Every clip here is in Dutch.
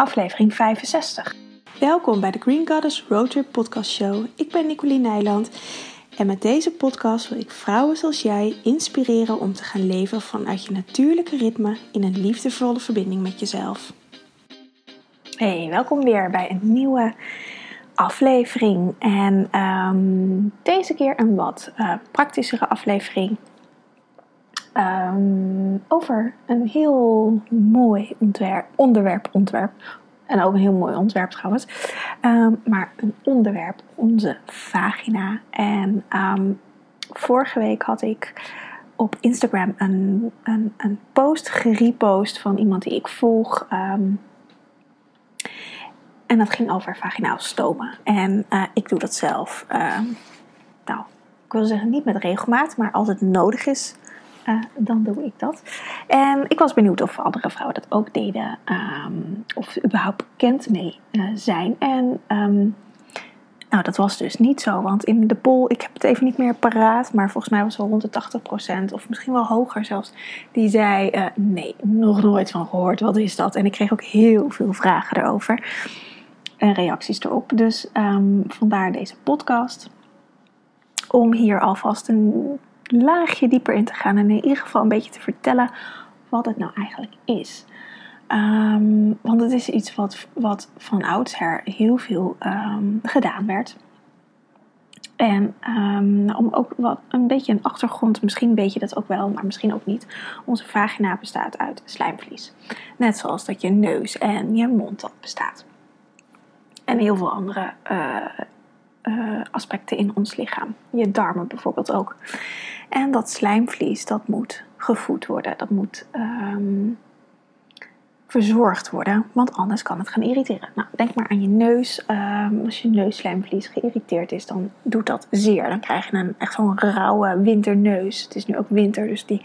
aflevering 65. Welkom bij de Green Goddess Roadtrip Podcast Show. Ik ben Nicoline Nijland en met deze podcast wil ik vrouwen zoals jij inspireren om te gaan leven vanuit je natuurlijke ritme in een liefdevolle verbinding met jezelf. Hey, welkom weer bij een nieuwe aflevering. En ehm, deze keer een wat uh, praktischere aflevering. Ehm, over een heel mooi ontwerp, onderwerp, ontwerp. En ook een heel mooi ontwerp trouwens. Ehm, maar een onderwerp, onze vagina. En vorige week had ik op Instagram een, een, een post gerepost van iemand die ik volg. En dat ging over vaginaal stomen. En uh, ik doe dat zelf. Nou, ik wil zeggen niet met regelmaat, maar als het nodig is, uh, dan doe ik dat. En ik was benieuwd of andere vrouwen dat ook deden. Um, of ze überhaupt bekend mee zijn. En um, nou, dat was dus niet zo. Want in de poll, ik heb het even niet meer paraat, maar volgens mij was het al rond de 80%, of misschien wel hoger zelfs, die zei: Nee, nog nooit van gehoord. Wat is dat? En ik kreeg ook heel veel vragen erover en reacties erop. Dus um, vandaar deze podcast. Om hier alvast een laagje dieper in te gaan en in ieder geval een beetje te vertellen wat het nou eigenlijk is. Um, want het is iets wat, wat van oudsher heel veel um, gedaan werd. En um, om ook wat een beetje een achtergrond, misschien weet je dat ook wel, maar misschien ook niet. Onze vagina bestaat uit slijmvlies. Net zoals dat je neus en je mond dat bestaat. En heel veel andere uh, uh, aspecten in ons lichaam. Je darmen bijvoorbeeld ook. En dat slijmvlies, dat moet gevoed worden. Dat moet um, verzorgd worden, want anders kan het gaan irriteren. Nou, denk maar aan je neus. Um, als je neusslijmvlies geïrriteerd is, dan doet dat zeer. Dan krijg je een, echt zo'n rauwe winterneus. Het is nu ook winter, dus die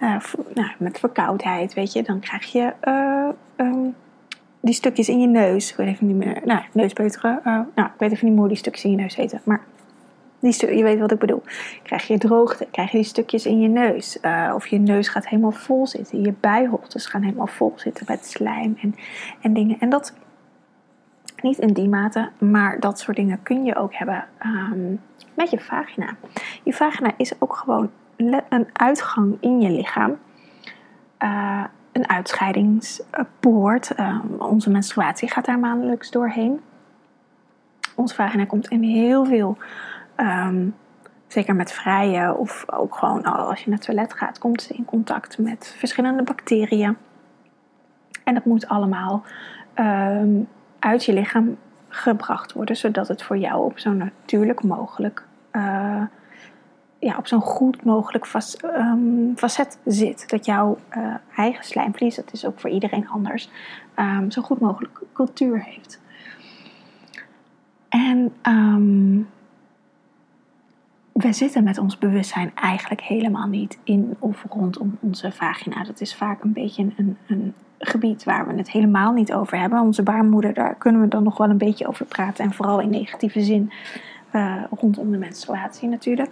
uh, nou, met verkoudheid, weet je, dan krijg je um, die stukjes in je neus. Ik weet even niet meer. Nou, neuspeuteren. Uh, nou, ik weet even niet meer hoe die stukjes in je neus heten. Maar die je weet wat ik bedoel. Krijg je droogte, krijg je die stukjes in je neus. Uh, of je neus gaat helemaal vol zitten. Je bijholtes gaan helemaal vol zitten met slijm en, en dingen. En dat niet in die mate, maar dat soort dingen kun je ook hebben um, met je vagina. Je vagina is ook gewoon een uitgang in je lichaam. Uh, een uitscheidingspoort. Um, onze menstruatie gaat daar maandelijks doorheen. Onze vagina komt in heel veel, um, zeker met vrije of ook gewoon als je naar het toilet gaat, komt ze in contact met verschillende bacteriën. En dat moet allemaal um, uit je lichaam gebracht worden, zodat het voor jou op zo natuurlijk mogelijk uh, ja, op zo'n goed mogelijk um, facet zit. Dat jouw uh, eigen slijmvlies, dat is ook voor iedereen anders, um, zo goed mogelijk cultuur heeft. En um, we zitten met ons bewustzijn eigenlijk helemaal niet in of rondom onze vagina. Dat is vaak een beetje een, een gebied waar we het helemaal niet over hebben. Onze baarmoeder, daar kunnen we dan nog wel een beetje over praten. En vooral in negatieve zin uh, rondom de menstruatie natuurlijk.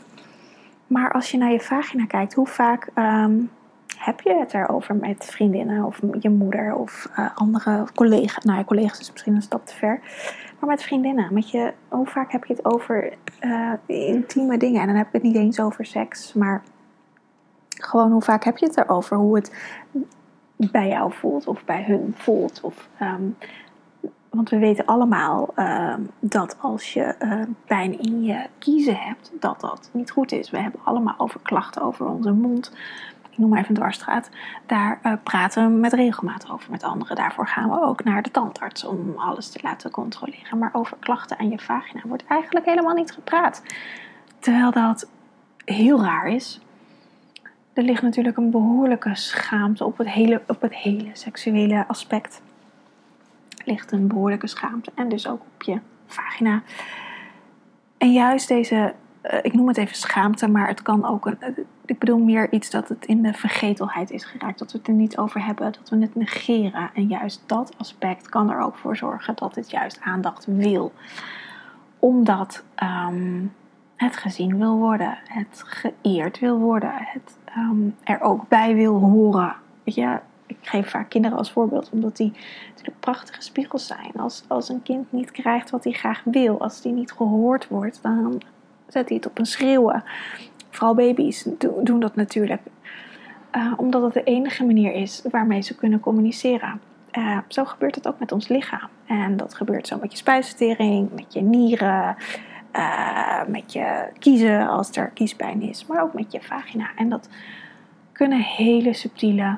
Maar als je naar je vagina kijkt, hoe vaak um, heb je het erover met vriendinnen of je moeder of uh, andere collega's? Nou, ja, collega's is misschien een stap te ver. Maar met vriendinnen, met je, hoe vaak heb je het over uh, intieme dingen? En dan heb ik het niet eens over seks, maar gewoon hoe vaak heb je het erover? Hoe het bij jou voelt of bij hun voelt. Of um, want we weten allemaal uh, dat als je uh, pijn in je kiezen hebt, dat dat niet goed is. We hebben allemaal over klachten over onze mond. Ik noem maar even een dwarsstraat. Daar uh, praten we met regelmaat over met anderen. Daarvoor gaan we ook naar de tandarts om alles te laten controleren. Maar over klachten aan je vagina wordt eigenlijk helemaal niet gepraat. Terwijl dat heel raar is. Er ligt natuurlijk een behoorlijke schaamte op het hele, op het hele seksuele aspect ligt een behoorlijke schaamte en dus ook op je vagina. En juist deze, uh, ik noem het even schaamte, maar het kan ook uh, ik bedoel meer iets dat het in de vergetelheid is geraakt, dat we het er niet over hebben, dat we het negeren. En juist dat aspect kan er ook voor zorgen dat het juist aandacht wil. Omdat um, het gezien wil worden, het geëerd wil worden, het um, er ook bij wil horen. Weet je, ik geef vaak kinderen als voorbeeld, omdat die natuurlijk prachtige spiegels zijn. Als, als een kind niet krijgt wat hij graag wil, als die niet gehoord wordt, dan zet hij het op een schreeuwen. Vooral baby's doen dat natuurlijk. Uh, omdat het de enige manier is waarmee ze kunnen communiceren. Uh, zo gebeurt het ook met ons lichaam. En dat gebeurt zo met je spijsvertering, met je nieren, uh, met je kiezen als er kiespijn is, maar ook met je vagina. En dat kunnen hele subtiele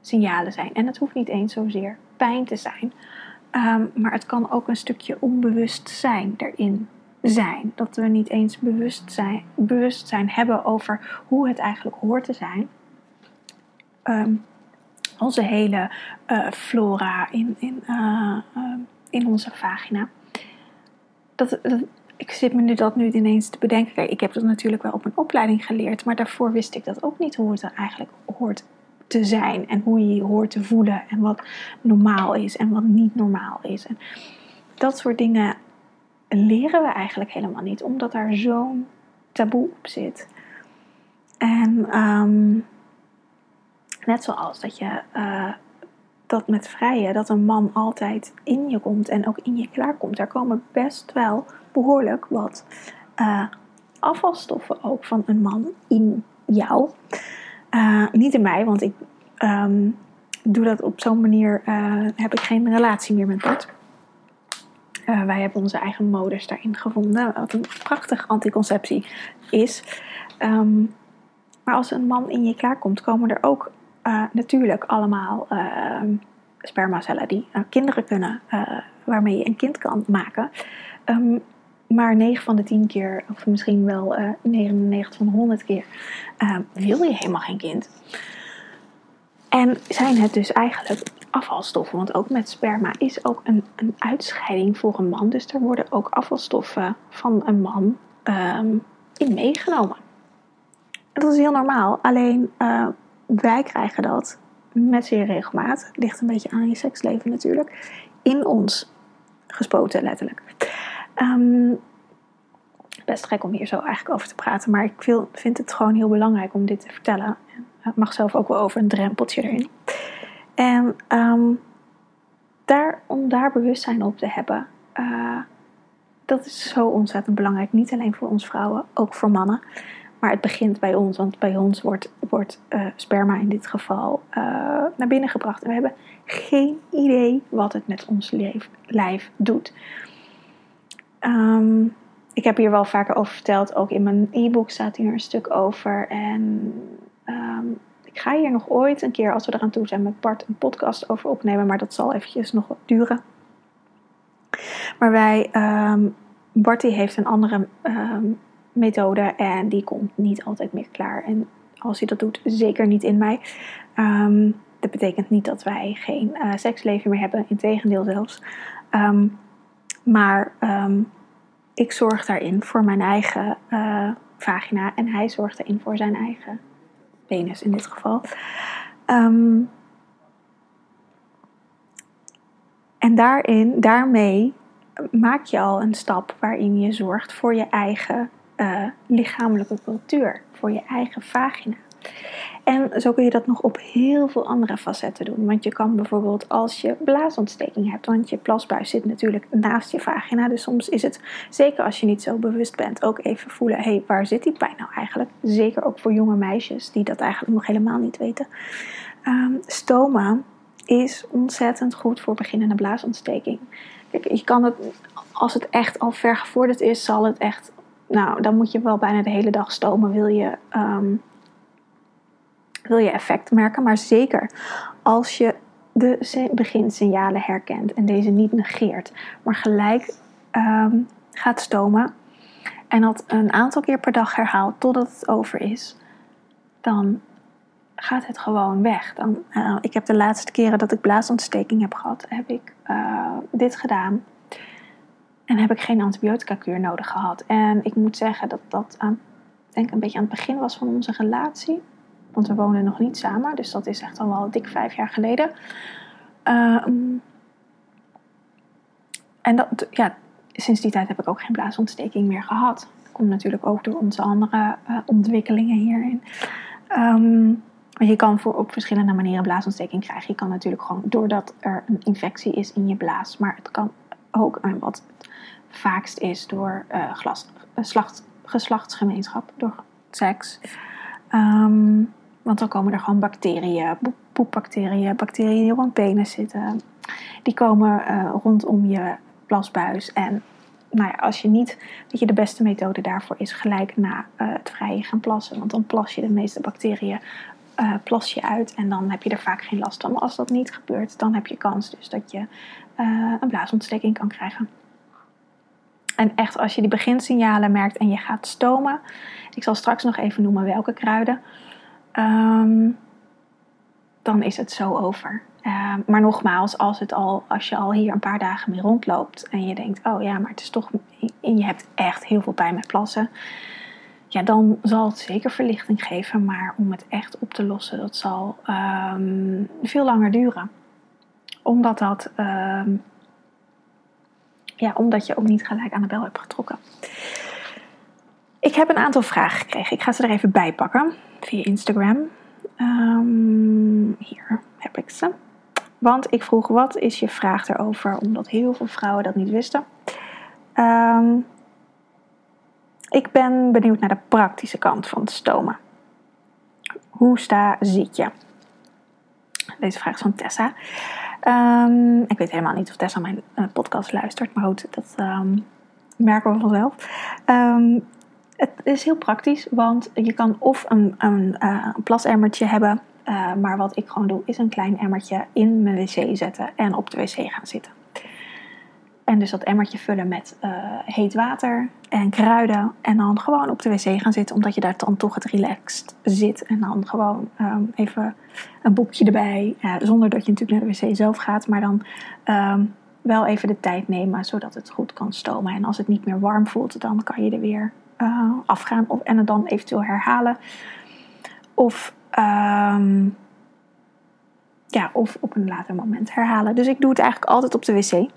signalen zijn. En het hoeft niet eens zozeer pijn te zijn, um, maar het kan ook een stukje onbewustzijn erin zijn. Dat we niet eens bewustzijn, bewustzijn hebben over hoe het eigenlijk hoort te zijn. Um, onze hele uh, flora in, in, uh, uh, in onze vagina. Dat, ik zit me nu dat nu ineens te bedenken. Ik heb dat natuurlijk wel op een opleiding geleerd, maar daarvoor wist ik dat ook niet hoe het er eigenlijk hoort te zijn en hoe je je hoort te voelen en wat normaal is en wat niet normaal is. En dat soort dingen leren we eigenlijk helemaal niet, omdat daar zo'n taboe op zit. En um, net zoals dat je uh, dat met vrije, dat een man altijd in je komt en ook in je klaarkomt. Daar komen best wel behoorlijk wat uh, afvalstoffen ook van een man in jou. Uh, niet in mij, want ik um, doe dat op zo'n manier, uh, heb ik geen relatie meer met Bart. wij hebben onze eigen modus daarin gevonden, wat een prachtige anticonceptie is. Um, maar als een man in je klaarkomt, komen er ook natuurlijk allemaal ehm, spermacellen die kinderen kunnen, waarmee je een kind kan maken. Maar 9 van de 10 keer, of misschien wel uh, 99 van de 100 keer, uh, wil je helemaal geen kind. En zijn het dus eigenlijk afvalstoffen? Want ook met sperma is ook een, een uitscheiding voor een man. Dus er worden ook afvalstoffen van een man um, in meegenomen. En dat is heel normaal. Alleen uh, wij krijgen dat met zeer regelmaat. Ligt een beetje aan je seksleven natuurlijk. In ons gespoten, letterlijk. Um, best gek om hier zo eigenlijk over te praten, maar ik vind het gewoon heel belangrijk om dit te vertellen. Het mag zelf ook wel over een drempeltje erin. En um, daar, om daar bewustzijn op te hebben, uh, dat is zo ontzettend belangrijk. Niet alleen voor ons vrouwen, ook voor mannen. Maar het begint bij ons, want bij ons wordt, wordt uh, sperma in dit geval uh, naar binnen gebracht. En we hebben geen idee wat het met ons lijf doet. Um, ik heb hier wel vaker over verteld. Ook in mijn e-book staat hier een stuk over. En um, ik ga hier nog ooit een keer, als we eraan toe zijn, met Bart een podcast over opnemen. Maar dat zal eventjes nog duren. Maar wij, um, heeft een andere methode en die komt niet altijd meer klaar. En als hij dat doet, zeker niet in mij. dat betekent niet dat wij geen uh, seksleven meer hebben. Integendeel zelfs. Maar ik zorg daarin voor mijn eigen uh, vagina en hij zorgt daarin voor zijn eigen penis in dit geval. Um, en daarin, daarmee maak je al een stap waarin je zorgt voor je eigen uh, lichamelijke cultuur, voor je eigen vagina. En zo kun je dat nog op heel veel andere facetten doen. Want je kan bijvoorbeeld als je blaasontsteking hebt, want je plasbuis zit natuurlijk naast je vagina. Dus soms is het, zeker als je niet zo bewust bent, ook even voelen: hé, hey, waar zit die pijn nou eigenlijk? Zeker ook voor jonge meisjes die dat eigenlijk nog helemaal niet weten. Um, stoma is ontzettend goed voor beginnende blaasontsteking. Kijk, je kan het, als het echt al ver gevorderd is, zal het echt. Nou, dan moet je wel bijna de hele dag stomen. Wil je. Um, wil je effect merken. Maar zeker als je de beginsignalen herkent en deze niet negeert, maar gelijk um, gaat stomen en dat een aantal keer per dag herhaalt totdat het over is, dan gaat het gewoon weg. Dan, uh, ik heb de laatste keren dat ik blaasontsteking heb gehad, heb ik uh, dit gedaan. En heb ik geen antibiotica kuur nodig gehad. En ik moet zeggen dat dat aan, denk een beetje aan het begin was van onze relatie. Want we wonen nog niet samen, dus dat is echt al wel dik vijf jaar geleden. Uh, en dat, ja, sinds die tijd heb ik ook geen blaasontsteking meer gehad. Dat komt natuurlijk ook door onze andere uh, ontwikkelingen hierin. Um, je kan voor, op verschillende manieren blaasontsteking krijgen. Je kan natuurlijk gewoon doordat er een infectie is in je blaas. Maar het kan ook, en wat het vaakst is, door glas, slacht, geslachtsgemeenschap, door seks. Ehm, want dan komen er gewoon bacteriën, poepbacteriën, bacteriën die op een penis zitten. Die komen uh, rondom je plasbuis. En nou ja, als je niet, weet je, de beste methode daarvoor is gelijk na uh, het vrije gaan plassen. Want dan plas je de meeste bacteriën uh, plas je uit en dan heb je er vaak geen last van. Maar als dat niet gebeurt, dan heb je kans dus dat je een blaasontsteking kan krijgen. En echt, als je die beginsignalen merkt en je gaat stomen, ik zal straks nog even noemen welke kruiden, um, dan is het zo over. Uh, maar nogmaals, als, het al, als je al hier een paar dagen mee rondloopt en je denkt, oh ja, maar het is toch, je hebt echt heel veel pijn met plassen, ja, dan zal het zeker verlichting geven. Maar om het echt op te lossen, dat zal um, veel langer duren. Omdat dat, ja, omdat je ook niet gelijk aan de bel hebt getrokken. Ik heb een aantal vragen gekregen. Ik ga ze er even bij pakken via Instagram. Um, hier heb ik ze. Want ik vroeg, wat is je vraag erover? Omdat heel veel vrouwen dat niet wisten. Um, ik ben benieuwd naar de praktische kant van het stomen. Hoe sta zit je? Deze vraag is van Tessa. Um, ik weet helemaal niet of Tessa mijn uh, podcast luistert, maar goed, dat merken we vanzelf. Um, het is heel praktisch, want je kan of een, een, een plasemmertje hebben, uh, maar wat ik gewoon doe, is een klein emmertje in mijn wc zetten en op de wc gaan zitten. En dus dat emmertje vullen met uh, heet water en kruiden. En dan gewoon op de wc gaan zitten, omdat je daar dan toch het relaxed zit. En dan gewoon um, even een boekje erbij. Zonder dat je natuurlijk naar de wc zelf gaat, maar dan um, wel even de tijd nemen, zodat het goed kan stomen. En als het niet meer warm voelt, dan kan je er weer uh, afgaan of, en het dan eventueel herhalen. Of, um, ja, of op een later moment herhalen. Dus ik doe het eigenlijk altijd op de wc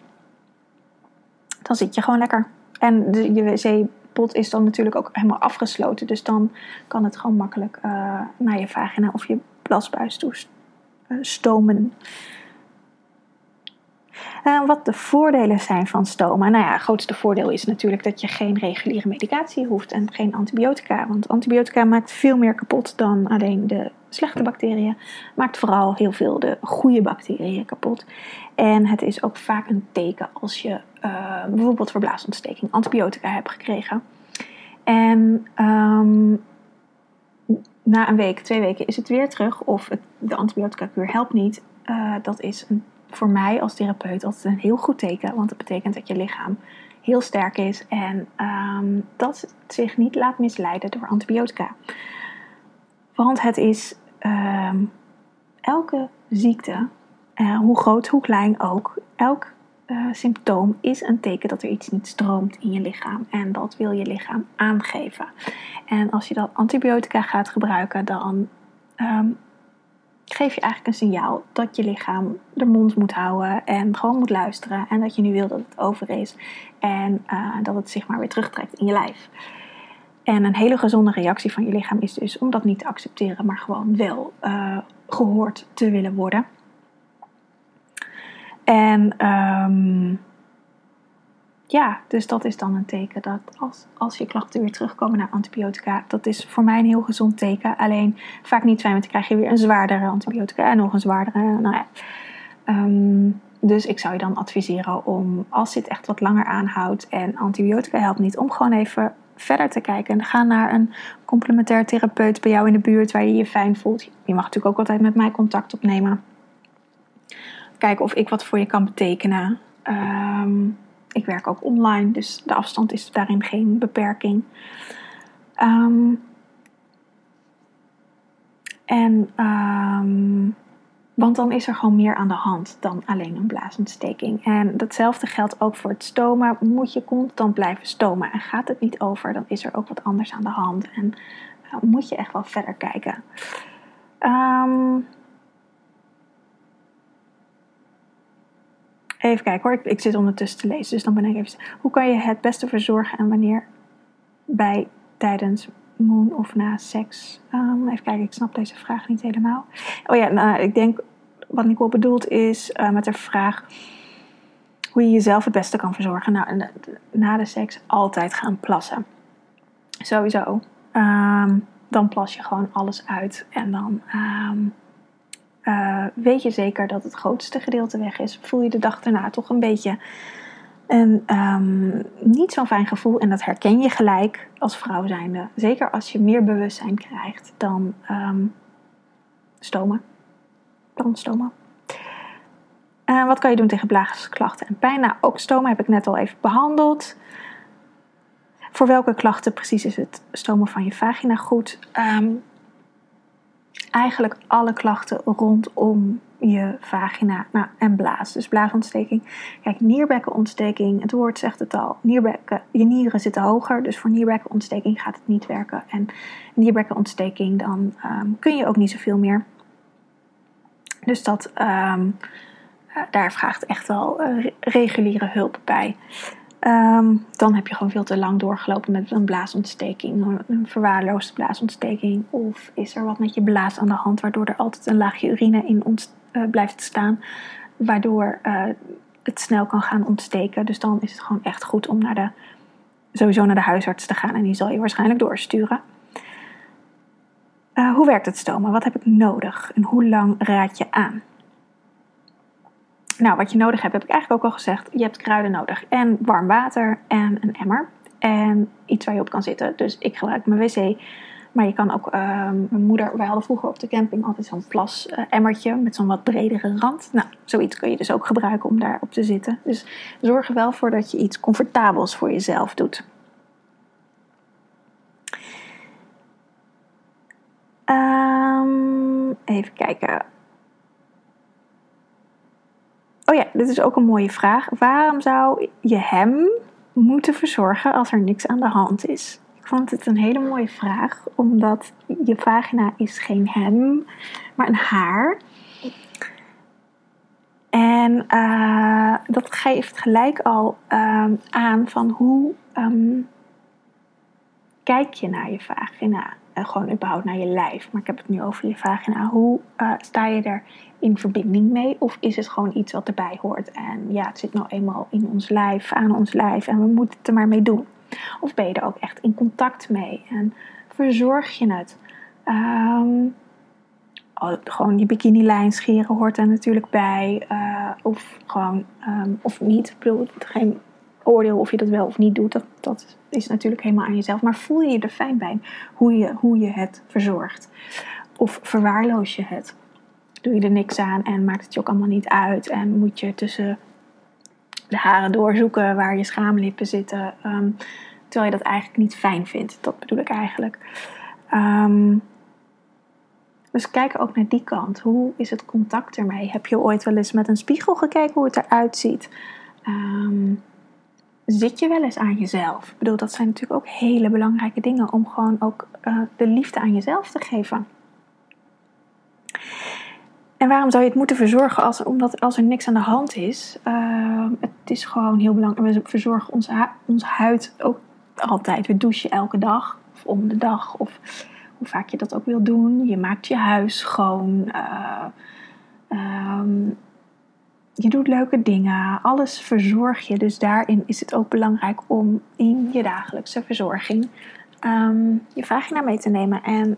dan zit je gewoon lekker. En de, je wc-pot is dan natuurlijk ook helemaal afgesloten. Dus dan kan het gewoon makkelijk uh, naar je vagina of je plasbuis toe uh, stomen. Uh, wat de voordelen zijn van stomen. Nou ja, het grootste voordeel is natuurlijk dat je geen reguliere medicatie hoeft en geen antibiotica. Want antibiotica maakt veel meer kapot dan alleen de slechte bacteriën. Maakt vooral heel veel de goede bacteriën kapot. En het is ook vaak een teken als je uh, bijvoorbeeld voor blaasontsteking antibiotica hebt gekregen. En um, na een week, twee weken is het weer terug of de antibiotica-kuur helpt niet. Uh, dat is een, voor mij als therapeut altijd een heel goed teken, want dat betekent dat je lichaam heel sterk is en um, dat het zich niet laat misleiden door antibiotica. Want het is um, elke ziekte, uh, hoe groot, hoe klein ook, elk uh, symptoom is een teken dat er iets niet stroomt in je lichaam. En dat wil je lichaam aangeven. En als je dan antibiotica gaat gebruiken, dan um, geef je eigenlijk een signaal dat je lichaam de mond moet houden en gewoon moet luisteren. En dat je nu wil dat het over is en uh, dat het zich maar weer terugtrekt in je lijf. En een hele gezonde reactie van je lichaam is dus om dat niet te accepteren, maar gewoon wel uh, gehoord te willen worden. En um, ja, dus dat is dan een teken dat als, als je klachten weer terugkomen naar antibiotica, dat is voor mij een heel gezond teken. Alleen vaak niet fijn, want dan krijg je weer een zwaardere antibiotica en nog een zwaardere. Nou ja. Um, dus ik zou je dan adviseren om, als dit echt wat langer aanhoudt en antibiotica helpt niet, om gewoon even verder te kijken. En ga naar een complementair therapeut bij jou in de buurt waar je je fijn voelt. Je mag natuurlijk ook altijd met mij contact opnemen. Kijken of ik wat voor je kan betekenen. Um, ik werk ook online, dus de afstand is daarin geen beperking. Um, en um, want dan is er gewoon meer aan de hand dan alleen een blaasontsteking. En datzelfde geldt ook voor het stomen. Moet je constant blijven stomen en gaat het niet over, dan is er ook wat anders aan de hand. En uh, moet je echt wel verder kijken. Um, even kijken hoor, ik, zit ondertussen te lezen, dus dan ben ik even. Hoe kan je het beste verzorgen en wanneer bij tijdens moon of na seks? Um, even kijken, ik snap deze vraag niet helemaal. Oh ja, nou, ik denk wat Nicole bedoelt is uh, met de vraag hoe je jezelf het beste kan verzorgen. Nou, na de seks altijd gaan plassen. Sowieso. Um, dan plas je gewoon alles uit en dan um, uh, weet je zeker dat het grootste gedeelte weg is. Voel je de dag daarna toch een beetje een um, niet zo'n fijn gevoel. En dat herken je gelijk als vrouw zijnde. Zeker als je meer bewustzijn krijgt dan um, stomen. Dan stomen. Uh, wat kan je doen tegen blaasklachten en pijn? Nou, ook stomen heb ik net al even behandeld. Voor welke klachten precies is het stomen van je vagina goed? Um, eigenlijk alle klachten rondom je vagina nou, en blaas. Dus blaasontsteking. Kijk, nierbekkenontsteking, het woord zegt het al. Nierbekken, je nieren zitten hoger, dus voor nierbekkenontsteking gaat het niet werken. En nierbekkenontsteking, dan um, kun je ook niet zoveel meer. Dus dat, um, daar vraagt echt wel uh, reguliere hulp bij. Um, dan heb je gewoon veel te lang doorgelopen met een blaasontsteking, een verwaarloosde blaasontsteking. Of is er wat met je blaas aan de hand, waardoor er altijd een laagje urine in uh, blijft staan, waardoor uh, het snel kan gaan ontsteken. Dus dan is het gewoon echt goed om naar de, sowieso naar de huisarts te gaan en die zal je waarschijnlijk doorsturen. Uh, hoe werkt het stomen? Wat heb ik nodig en hoe lang raad je aan? Nou, wat je nodig hebt, heb ik eigenlijk ook al gezegd. Je hebt kruiden nodig en warm water en een emmer. En iets waar je op kan zitten. Dus ik gebruik mijn wc. Maar je kan ook, uh, mijn moeder, wij hadden vroeger op de camping altijd zo'n plas uh, emmertje met zo'n wat bredere rand. Nou, zoiets kun je dus ook gebruiken om daarop te zitten. Dus zorg er wel voor dat je iets comfortabels voor jezelf doet. Um, even kijken. Oh ja, dit is ook een mooie vraag. Waarom zou je hem moeten verzorgen als er niks aan de hand is? Ik vond het een hele mooie vraag, omdat je vagina is geen hem, maar een haar. En uh, dat geeft gelijk al um, aan van hoe um, kijk je naar je vagina. Uh, gewoon überhaupt naar je lijf. Maar ik heb het nu over je vagina. Hoe uh, sta je er in verbinding mee? Of is het gewoon iets wat erbij hoort? En ja, het zit nou eenmaal in ons lijf, aan ons lijf. En we moeten het er maar mee doen. Of ben je er ook echt in contact mee? En verzorg je het? Um, gewoon je bikinilijn scheren hoort er natuurlijk bij. Uh, of gewoon, um, of niet. Ik bedoel, geen oordeel of je dat wel of niet doet. Dat, dat is natuurlijk helemaal aan jezelf. Maar voel je je er fijn bij hoe je, hoe je het verzorgt? Of verwaarloos je het? Doe je er niks aan en maakt het je ook allemaal niet uit? En moet je tussen de haren doorzoeken waar je schaamlippen zitten. Um, terwijl je dat eigenlijk niet fijn vindt. Dat bedoel ik eigenlijk. Um, dus kijk ook naar die kant. Hoe is het contact ermee? Heb je ooit wel eens met een spiegel gekeken hoe het eruit ziet? Um, zit je wel eens aan jezelf? Ik bedoel, dat zijn natuurlijk ook hele belangrijke dingen om gewoon ook uh, de liefde aan jezelf te geven. En waarom zou je het moeten verzorgen? Als, omdat als er niks aan de hand is. Uh, het is gewoon heel belangrijk. We verzorgen onze, onze huid ook altijd. We douchen elke dag. Of om de dag. Of hoe vaak je dat ook wil doen. Je maakt je huis schoon. Uh, je doet leuke dingen, alles verzorg je. Dus daarin is het ook belangrijk om in je dagelijkse verzorging um, je vagina mee te nemen. En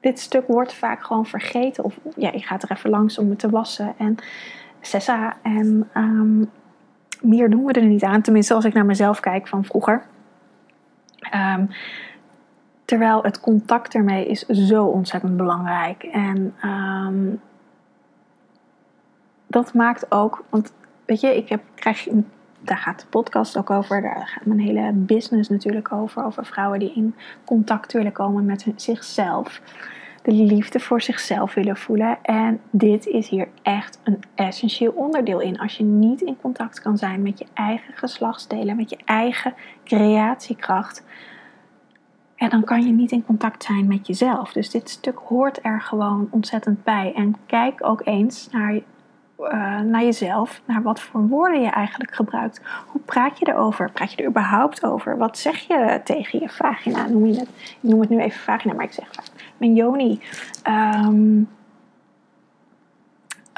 dit stuk wordt vaak gewoon vergeten. Of ja, je gaat er even langs om het te wassen. En sessa. En um, meer doen we er niet aan. Tenminste, als ik naar mezelf kijk van vroeger. Um, terwijl het contact ermee is zo ontzettend belangrijk. En dat maakt ook, want weet je, ik heb, krijg, daar gaat de podcast ook over, daar gaat mijn hele business natuurlijk over, over vrouwen die in contact willen komen met zichzelf, de liefde voor zichzelf willen voelen. En dit is hier echt een essentieel onderdeel in. Als je niet in contact kan zijn met je eigen geslachtsdelen, met je eigen creatiekracht, en dan kan je niet in contact zijn met jezelf. Dus dit stuk hoort er gewoon ontzettend bij. En kijk ook eens naar uh, naar jezelf, naar wat voor woorden je eigenlijk gebruikt. Hoe praat je erover? Praat je er überhaupt over? Wat zeg je tegen je vagina? Noem je het? Ik noem het nu even vagina, maar ik zeg mijn joni. Um,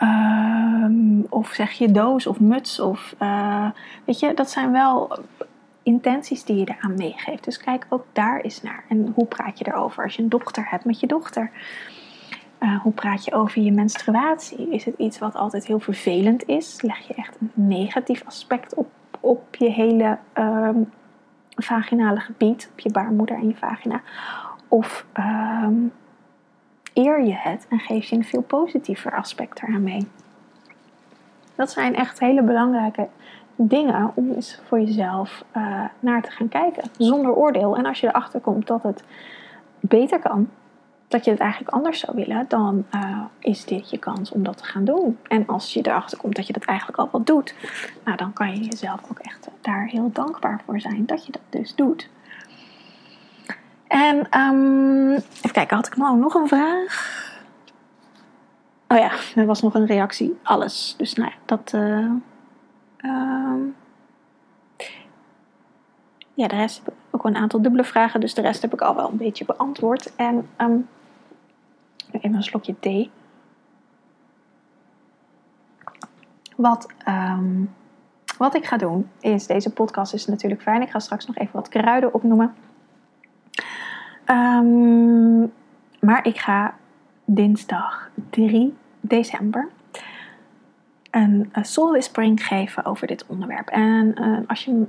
um, of zeg je doos of muts of uh, weet je, dat zijn wel intenties die je eraan meegeeft. Dus kijk ook daar eens naar. En hoe praat je erover als je een dochter hebt met je dochter? Uh, hoe praat je over je menstruatie? Is het iets wat altijd heel vervelend is? Leg je echt een negatief aspect op, op je hele um, vaginale gebied, op je baarmoeder en je vagina? Of um, eer je het en geef je een veel positiever aspect eraan mee? Dat zijn echt hele belangrijke dingen om eens voor jezelf uh, naar te gaan kijken. Zonder oordeel. En als je erachter komt dat het beter kan, dat je het eigenlijk anders zou willen, dan uh, is dit je kans om dat te gaan doen. En als je erachter komt dat je dat eigenlijk al wat doet, nou, dan kan je jezelf ook echt daar heel dankbaar voor zijn dat je dat dus doet. En um, even kijken, had ik nou nog een vraag? Oh ja, er was nog een reactie. Alles. Dus nou ja, dat. Uh, ja, de rest heb ik ook wel een aantal dubbele vragen. Dus de rest heb ik al wel een beetje beantwoord. En um, even een slokje thee. Wat, um, wat ik ga doen is, deze podcast is natuurlijk fijn. Ik ga straks nog even wat kruiden opnoemen. Um, maar ik ga dinsdag 3 december een, een whispering geven over dit onderwerp. En uh, als je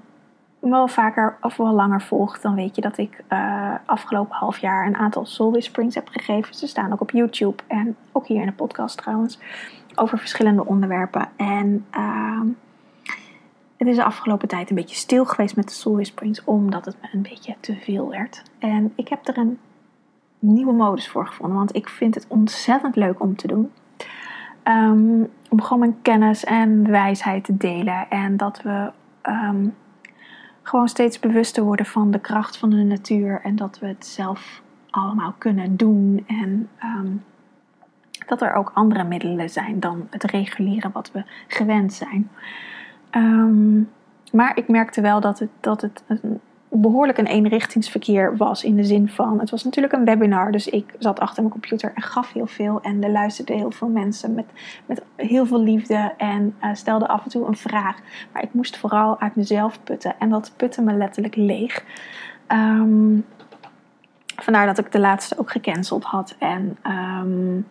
wel vaker of wel langer volgt, dan weet je dat ik uh, afgelopen half jaar een aantal soul whisperings heb gegeven. Ze staan ook op YouTube en ook hier in de podcast trouwens, over verschillende onderwerpen. En uh, het is de afgelopen tijd een beetje stil geweest met de soul whisperings, omdat het me een beetje te veel werd. En ik heb er een nieuwe modus voor gevonden, want ik vind het ontzettend leuk om te doen. Um, om gewoon mijn kennis en wijsheid te delen en dat we um, gewoon steeds bewuster worden van de kracht van de natuur en dat we het zelf allemaal kunnen doen. En um, dat er ook andere middelen zijn dan het reguleren wat we gewend zijn. Um, maar ik merkte wel dat het, dat het een, behoorlijk een eenrichtingsverkeer was. In de zin van, het was natuurlijk een webinar, dus ik zat achter mijn computer en gaf heel veel. En er luisterden heel veel mensen met, met heel veel liefde en uh, stelde af en toe een vraag. Maar ik moest vooral uit mezelf putten en dat putte me letterlijk leeg. Um, vandaar dat ik de laatste ook gecanceld had en um,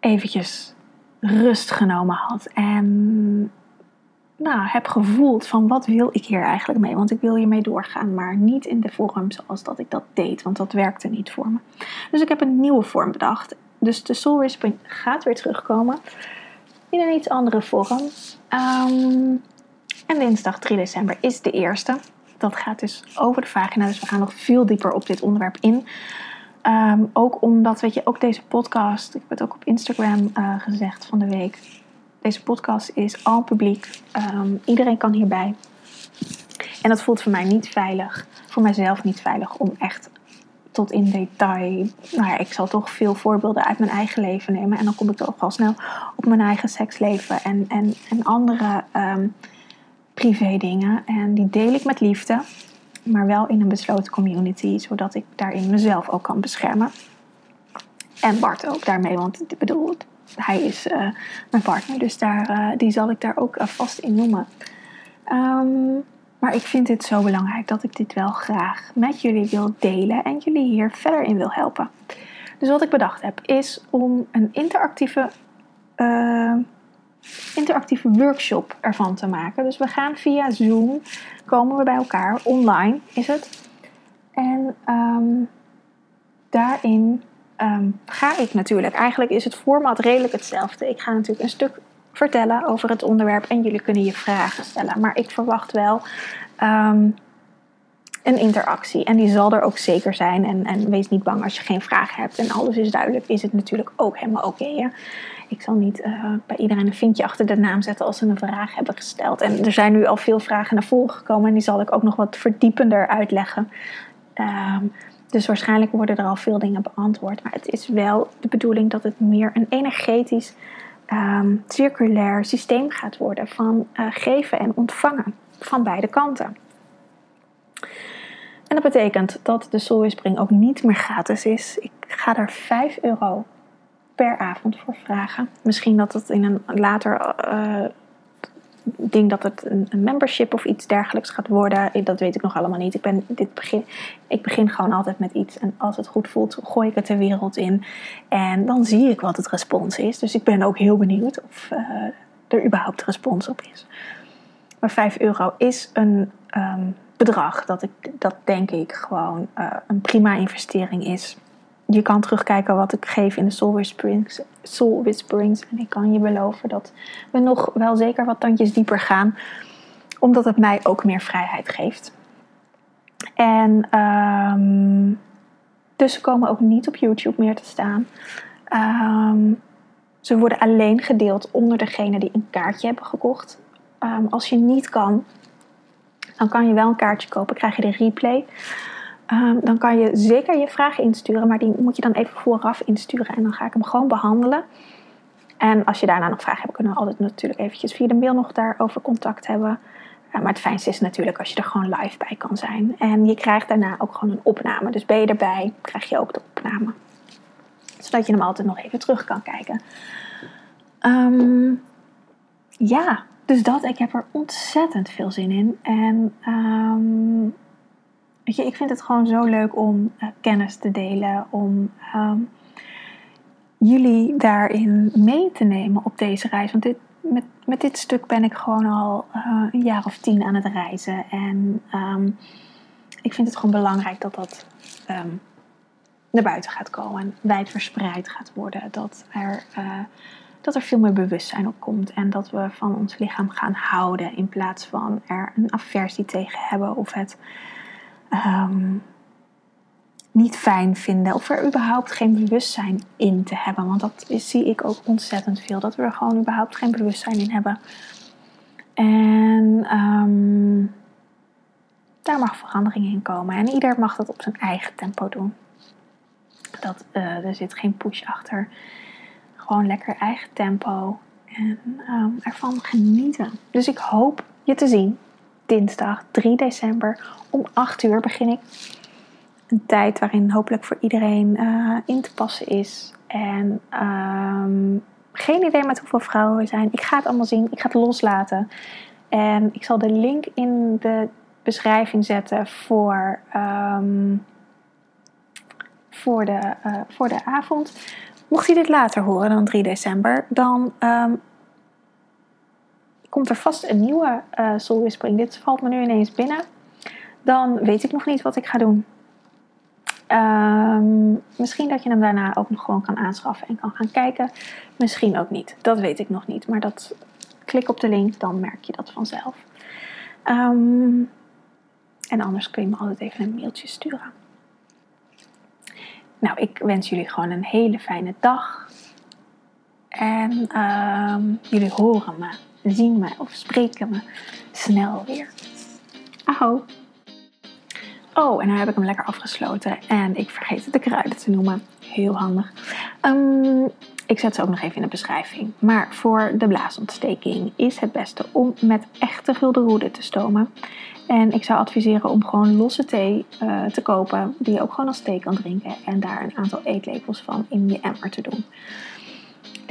eventjes rust genomen had. En nou, heb gevoeld van wat wil ik hier eigenlijk mee? Want ik wil hiermee doorgaan, maar niet in de vorm zoals dat ik dat deed, want dat werkte niet voor me. Dus ik heb een nieuwe vorm bedacht. Dus de Soul Whispering gaat weer terugkomen in een iets andere vorm. Um, en dinsdag 3 december is de eerste. Dat gaat dus over de vagina, dus we gaan nog veel dieper op dit onderwerp in. Um, ook omdat, weet je, ook deze podcast, ik heb het ook op Instagram uh, gezegd van de week deze podcast is al publiek. Um, iedereen kan hierbij. En dat voelt voor mij niet veilig. Voor mijzelf niet veilig om echt tot in detail. Nou ja, ik zal toch veel voorbeelden uit mijn eigen leven nemen. En dan kom ik toch al snel op mijn eigen seksleven en, en, en andere um, privé dingen. En die deel ik met liefde. Maar wel in een besloten community. Zodat ik daarin mezelf ook kan beschermen. En Bart ook daarmee. Want ik bedoel, hij is uh, mijn partner, dus daar, uh, die zal ik daar ook uh, vast in noemen. Um, maar ik vind dit zo belangrijk dat ik dit wel graag met jullie wil delen en jullie hier verder in wil helpen. Dus wat ik bedacht heb is om een interactieve, interactieve workshop ervan te maken. Dus we gaan via Zoom, komen we bij elkaar, online is het. En um, daarin um, ga ik natuurlijk. Eigenlijk is het format redelijk hetzelfde. Ik ga natuurlijk een stuk vertellen over het onderwerp en jullie kunnen je vragen stellen. Maar ik verwacht wel um, een interactie. En die zal er ook zeker zijn. En, en, wees niet bang als je geen vragen hebt en alles is duidelijk, is het natuurlijk ook helemaal oké. Ik zal niet uh, bij iedereen een vinkje achter de naam zetten als ze een vraag hebben gesteld. En er zijn nu al veel vragen naar voren gekomen en die zal ik ook nog wat verdiepender uitleggen. Um, Dus waarschijnlijk worden er al veel dingen beantwoord. Maar het is wel de bedoeling dat het meer een energetisch, ehm, circulair systeem gaat worden van eh, geven en ontvangen van beide kanten. En dat betekent dat de Soul Whispering ook niet meer gratis is. Ik ga er 5 euro per avond voor vragen. Misschien dat het in een later uh, ding dat het een, membership of iets dergelijks gaat worden. Dat weet ik nog allemaal niet. Ik, ben, dit begin, ik begin gewoon altijd met iets. En als het goed voelt, gooi ik het de wereld in. En dan zie ik wat het respons is. Dus ik ben ook heel benieuwd of uh, er überhaupt respons op is. Maar 5 euro is een um, bedrag dat, ik, dat denk ik gewoon uh, een prima investering is je kan terugkijken wat ik geef in de Soul Whisperings, Soul Whisperings. En ik kan je beloven dat we nog wel zeker wat tandjes dieper gaan. Omdat het mij ook meer vrijheid geeft. En um, dus ze komen ook niet op YouTube meer te staan. Um, ze worden alleen gedeeld onder degene die een kaartje hebben gekocht. Um, als je niet kan, dan kan je wel een kaartje kopen. Krijg je de replay. Ehm, dan kan je zeker je vragen insturen, maar die moet je dan even vooraf insturen en dan ga ik hem gewoon behandelen. En als je daarna nog vragen hebt, kunnen we altijd natuurlijk eventjes via de mail nog daarover contact hebben. Uh, maar het fijnste is natuurlijk als je er gewoon live bij kan zijn. En je krijgt daarna ook gewoon een opname. Dus ben je erbij, krijg je ook de opname. Zodat je hem altijd nog even terug kan kijken. Um, ja, dus dat. Ik heb er ontzettend veel zin in. En um, Ik vind het gewoon zo leuk om uh, kennis te delen, om um, jullie daarin mee te nemen op deze reis. Want dit, met, met dit stuk ben ik gewoon al uh, een jaar of tien aan het reizen. En um, ik vind het gewoon belangrijk dat dat um, naar buiten gaat komen en wijd verspreid gaat worden. Dat er, uh, dat er veel meer bewustzijn op komt en dat we van ons lichaam gaan houden in plaats van er een aversie tegen hebben of het um, niet fijn vinden. Of er überhaupt geen bewustzijn in te hebben. Want dat zie ik ook ontzettend veel. Dat we er gewoon überhaupt geen bewustzijn in hebben. En um, daar mag verandering in komen. En ieder mag dat op zijn eigen tempo doen. Dat, uh, er zit geen push achter. Gewoon lekker eigen tempo. En um, ervan genieten. Dus ik hoop je te zien dinsdag 3 december om 8 uur begin ik. Een tijd waarin hopelijk voor iedereen uh, in te passen is. En um, geen idee met hoeveel vrouwen we zijn. Ik ga het allemaal zien. Ik ga het loslaten. En ik zal de link in de beschrijving zetten voor, um, voor, de, uh, voor de avond. Mocht je dit later horen dan 3 december, dan um, komt er vast een nieuwe uh, Soul Whispering. Dit valt me nu ineens binnen. Dan weet ik nog niet wat ik ga doen. Um, misschien dat je hem daarna ook nog gewoon kan aanschaffen en kan gaan kijken. Misschien ook niet. Dat weet ik nog niet. Maar dat, klik op de link, dan merk je dat vanzelf. Um, en anders kun je me altijd even een mailtje sturen. Nou, ik wens jullie gewoon een hele fijne dag. En um, jullie horen me zien me of spreken me snel weer. Aho. Oh, en nu heb ik hem lekker afgesloten. En ik vergeet de kruiden te noemen. Heel handig. Um, ik zet ze ook nog even in de beschrijving. Maar voor de blaasontsteking is het beste om met echte gulden te stomen. En ik zou adviseren om gewoon losse thee uh, te kopen. Die je ook gewoon als thee kan drinken. En daar een aantal eetlepels van in je emmer te doen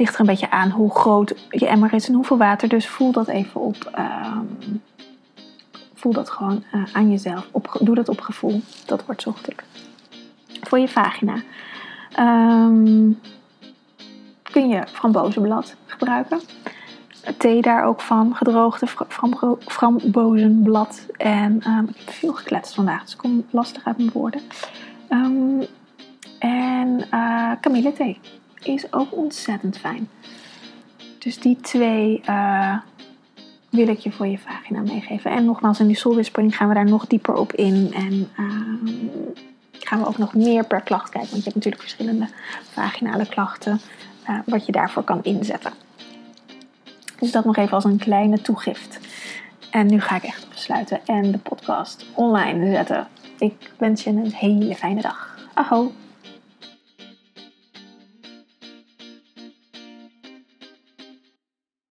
ligt er een beetje aan hoe groot je emmer is en hoeveel water. Dus voel dat even op. Um, voel dat gewoon uh, aan jezelf. Op, doe dat op gevoel. Dat wordt zo goed. Voor je vagina. Um, kun je frambozenblad gebruiken. Thee daar ook van, gedroogde frambozenblad. En um, ik heb veel gekletst vandaag, dus ik kom lastig uit mijn woorden. En uh, kamillethee is ook ontzettend fijn. Dus die twee uh, wil ik je voor je vagina meegeven. En nogmaals, in die soulwispering gaan we daar nog dieper op in. En uh, gaan we ook nog meer per klacht kijken. Want je hebt natuurlijk verschillende vaginale klachten. Uh, wat je daarvoor kan inzetten. Dus dat nog even als een kleine toegift. En nu ga ik echt afsluiten en de podcast online zetten. Ik wens je een hele fijne dag. Aho.